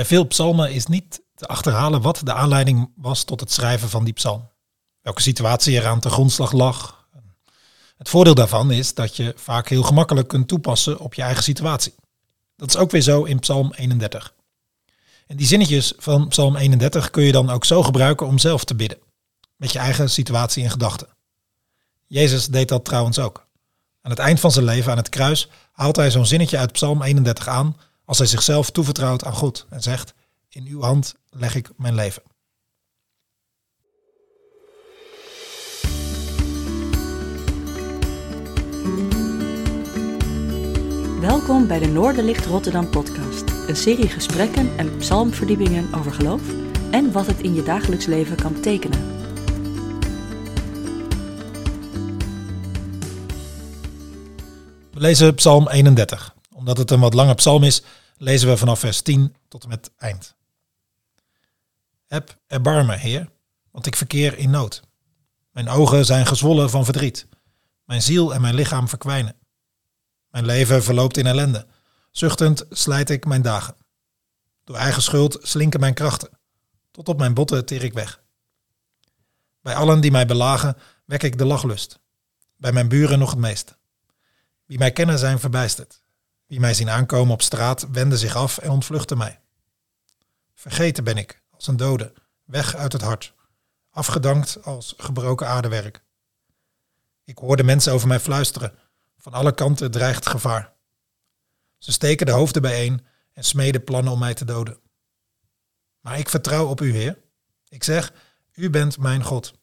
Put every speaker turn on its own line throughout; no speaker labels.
Bij veel psalmen is niet te achterhalen wat de aanleiding was tot het schrijven van die psalm. Welke situatie eraan te grondslag lag. Het voordeel daarvan is dat je vaak heel gemakkelijk kunt toepassen op je eigen situatie. Dat is ook weer zo in Psalm 31. En die zinnetjes van Psalm 31 kun je dan ook zo gebruiken om zelf te bidden. Met je eigen situatie in gedachten. Jezus deed dat trouwens ook. Aan het eind van zijn leven aan het kruis haalt hij zo'n zinnetje uit Psalm 31 aan als hij zichzelf toevertrouwt aan God en zegt, in uw hand leg ik mijn leven.
Welkom bij de Noorderlicht Rotterdam podcast. Een serie gesprekken en psalmverdiepingen over geloof en wat het in je dagelijks leven kan betekenen.
We lezen Psalm 31. Omdat het een wat lange psalm is, lezen we vanaf vers 10 tot en met eind. Heb erbarmen, Heer, want ik verkeer in nood. Mijn ogen zijn gezwollen van verdriet. Mijn ziel en mijn lichaam verkwijnen. Mijn leven verloopt in ellende. Zuchtend slijt ik mijn dagen. Door eigen schuld slinken mijn krachten. Tot op mijn botten teer ik weg. Bij allen die mij belagen, wek ik de lachlust. Bij mijn buren nog het meest. Wie mij kennen zijn verbijsterd. Wie mij zien aankomen op straat wenden zich af en ontvluchten mij. Vergeten ben ik, als een dode, weg uit het hart. Afgedankt als gebroken aardewerk. Ik hoor de mensen over mij fluisteren. Van alle kanten dreigt gevaar. Ze steken de hoofden bijeen en smeden plannen om mij te doden. Maar ik vertrouw op u, Heer. Ik zeg, u bent mijn God.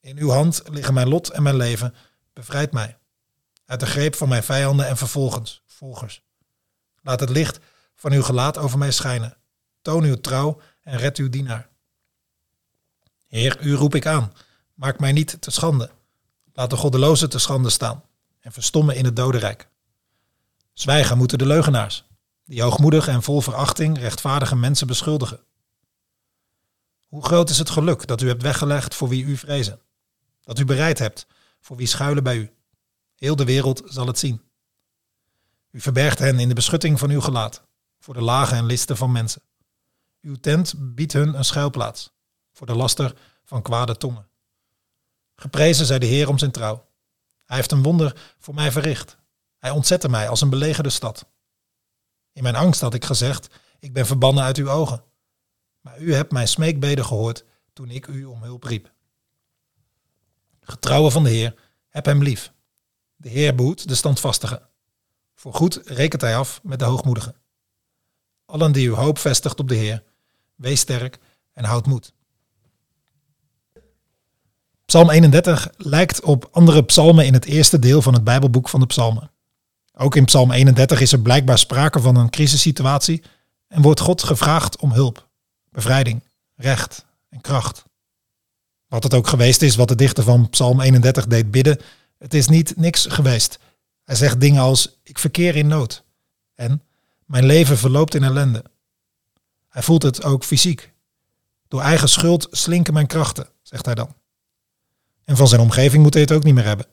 In uw hand liggen mijn lot en mijn leven. Bevrijd mij. Uit de greep van mijn vijanden en vervolgens, volgers. Laat het licht van uw gelaat over mij schijnen. Toon uw trouw en red uw dienaar. Heer, u roep ik aan. Maak mij niet te schande. Laat de goddeloze te schande staan en verstommen in het dodenrijk. Zwijgen moeten de leugenaars, die hoogmoedig en vol verachting rechtvaardige mensen beschuldigen. Hoe groot is het geluk dat u hebt weggelegd voor wie u vrezen, dat u bereid hebt voor wie schuilen bij u. Heel de wereld zal het zien. U verbergt hen in de beschutting van uw gelaat, voor de lagen en listen van mensen. Uw tent biedt hun een schuilplaats, voor de laster van kwade tongen. Geprezen zij de Heer om zijn trouw. Hij heeft een wonder voor mij verricht. Hij ontzette mij als een belegerde stad. In mijn angst had ik gezegd, ik ben verbannen uit uw ogen. Maar u hebt mijn smeekbeden gehoord toen ik u om hulp riep. Getrouwe van de Heer, heb hem lief. De Heer behoedt de standvastige. Voor goed rekent hij af met de hoogmoedigen. Allen die uw hoop vestigt op de Heer, wees sterk en houd moed. Psalm 31 lijkt op andere psalmen in het eerste deel van het Bijbelboek van de psalmen. Ook in Psalm 31 is er blijkbaar sprake van een crisissituatie en wordt God gevraagd om hulp, bevrijding, recht en kracht. Wat het ook geweest is wat de dichter van Psalm 31 deed bidden, het is niet niks geweest. Hij zegt dingen als ik verkeer in nood en mijn leven verloopt in ellende. Hij voelt het ook fysiek. Door eigen schuld slinken mijn krachten, zegt hij dan. En van zijn omgeving moet hij het ook niet meer hebben.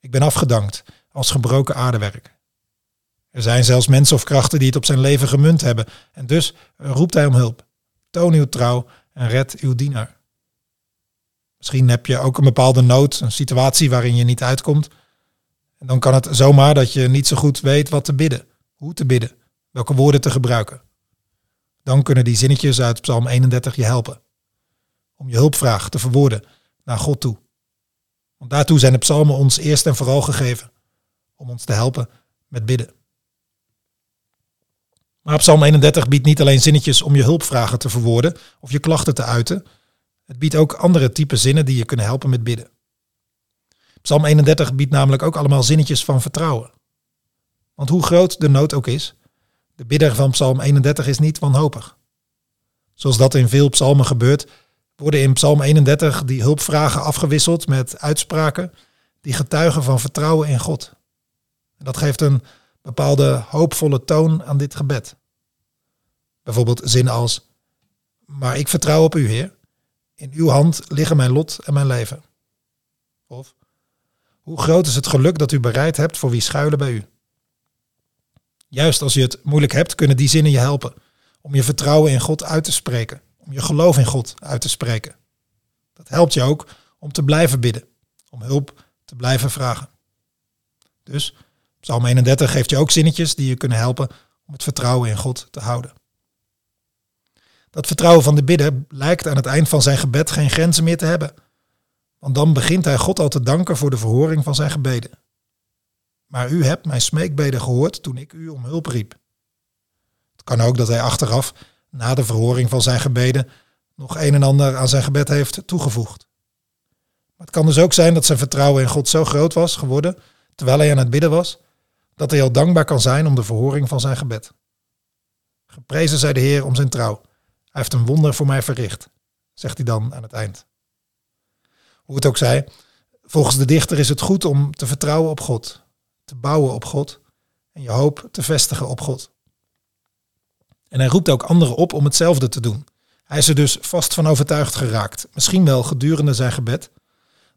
Ik ben afgedankt als gebroken aardewerk. Er zijn zelfs mensen of krachten die het op zijn leven gemunt hebben. En dus roept hij om hulp. Toon uw trouw en red uw dienaar. Misschien heb je ook een bepaalde nood, een situatie waarin je niet uitkomt. En dan kan het zomaar dat je niet zo goed weet wat te bidden, hoe te bidden, welke woorden te gebruiken. Dan kunnen die zinnetjes uit Psalm 31 je helpen. Om je hulpvraag te verwoorden naar God toe. Want daartoe zijn de psalmen ons eerst en vooral gegeven. Om ons te helpen met bidden. Maar Psalm 31 biedt niet alleen zinnetjes om je hulpvragen te verwoorden of je klachten te uiten. Het biedt ook andere type zinnen die je kunnen helpen met bidden. Psalm 31 biedt namelijk ook allemaal zinnetjes van vertrouwen. Want hoe groot de nood ook is, de bidder van Psalm 31 is niet wanhopig. Zoals dat in veel psalmen gebeurt, worden in Psalm 31 die hulpvragen afgewisseld met uitspraken die getuigen van vertrouwen in God. En dat geeft een bepaalde hoopvolle toon aan dit gebed. Bijvoorbeeld zinnen als, maar ik vertrouw op u, Heer. In uw hand liggen mijn lot en mijn leven. Of, hoe groot is het geluk dat u bereid hebt voor wie schuilen bij u. Juist als je het moeilijk hebt, kunnen die zinnen je helpen om je vertrouwen in God uit te spreken, om je geloof in God uit te spreken. Dat helpt je ook om te blijven bidden, om hulp te blijven vragen. Dus Psalm 31 geeft je ook zinnetjes die je kunnen helpen om het vertrouwen in God te houden. Dat vertrouwen van de bidder lijkt aan het eind van zijn gebed geen grenzen meer te hebben. Want dan begint hij God al te danken voor de verhoring van zijn gebeden. Maar u hebt mijn smeekbeden gehoord toen ik u om hulp riep. Het kan ook dat hij achteraf, na de verhoring van zijn gebeden, nog een en ander aan zijn gebed heeft toegevoegd. Maar het kan dus ook zijn dat zijn vertrouwen in God zo groot was geworden, terwijl hij aan het bidden was, dat hij al dankbaar kan zijn om de verhoring van zijn gebed. Geprezen zij de Heer om zijn trouw. Hij heeft een wonder voor mij verricht, zegt hij dan aan het eind. Hoe het ook zij, volgens de dichter is het goed om te vertrouwen op God, te bouwen op God en je hoop te vestigen op God. En hij roept ook anderen op om hetzelfde te doen. Hij is er dus vast van overtuigd geraakt, misschien wel gedurende zijn gebed,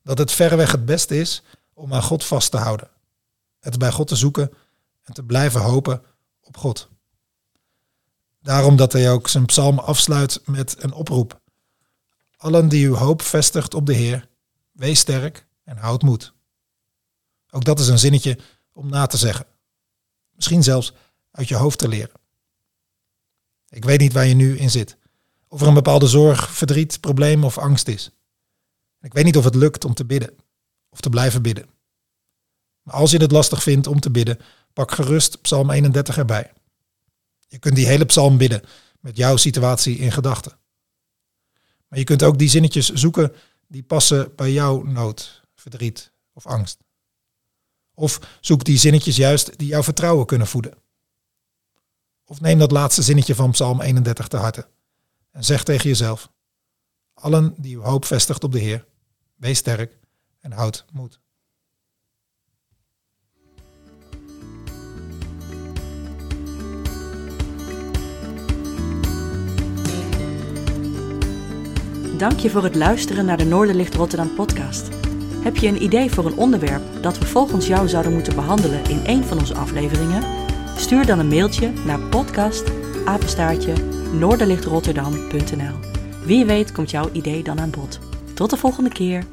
dat het verreweg het beste is om aan God vast te houden. Het bij God te zoeken en te blijven hopen op God. Daarom dat hij ook zijn psalm afsluit met een oproep. Allen die uw hoop vestigt op de Heer, wees sterk en houd moed. Ook dat is een zinnetje om na te zeggen. Misschien zelfs uit je hoofd te leren. Ik weet niet waar je nu in zit. Of er een bepaalde zorg, verdriet, probleem of angst is. Ik weet niet of het lukt om te bidden of te blijven bidden. Maar als je het lastig vindt om te bidden, pak gerust Psalm 31 erbij. Je kunt die hele psalm bidden met jouw situatie in gedachten. Maar je kunt ook die zinnetjes zoeken die passen bij jouw nood, verdriet of angst. Of zoek die zinnetjes juist die jouw vertrouwen kunnen voeden. Of neem dat laatste zinnetje van Psalm 31 te harte en zeg tegen jezelf: Allen die uw hoop vestigt op de Heer, wees sterk en houd moed.
Dank je voor het luisteren naar de Noorderlicht Rotterdam podcast. Heb je een idee voor een onderwerp dat we volgens jou zouden moeten behandelen in een van onze afleveringen? Stuur dan een mailtje naar podcast noorderlichtrotterdam.nl. Wie weet komt jouw idee dan aan bod. Tot de volgende keer.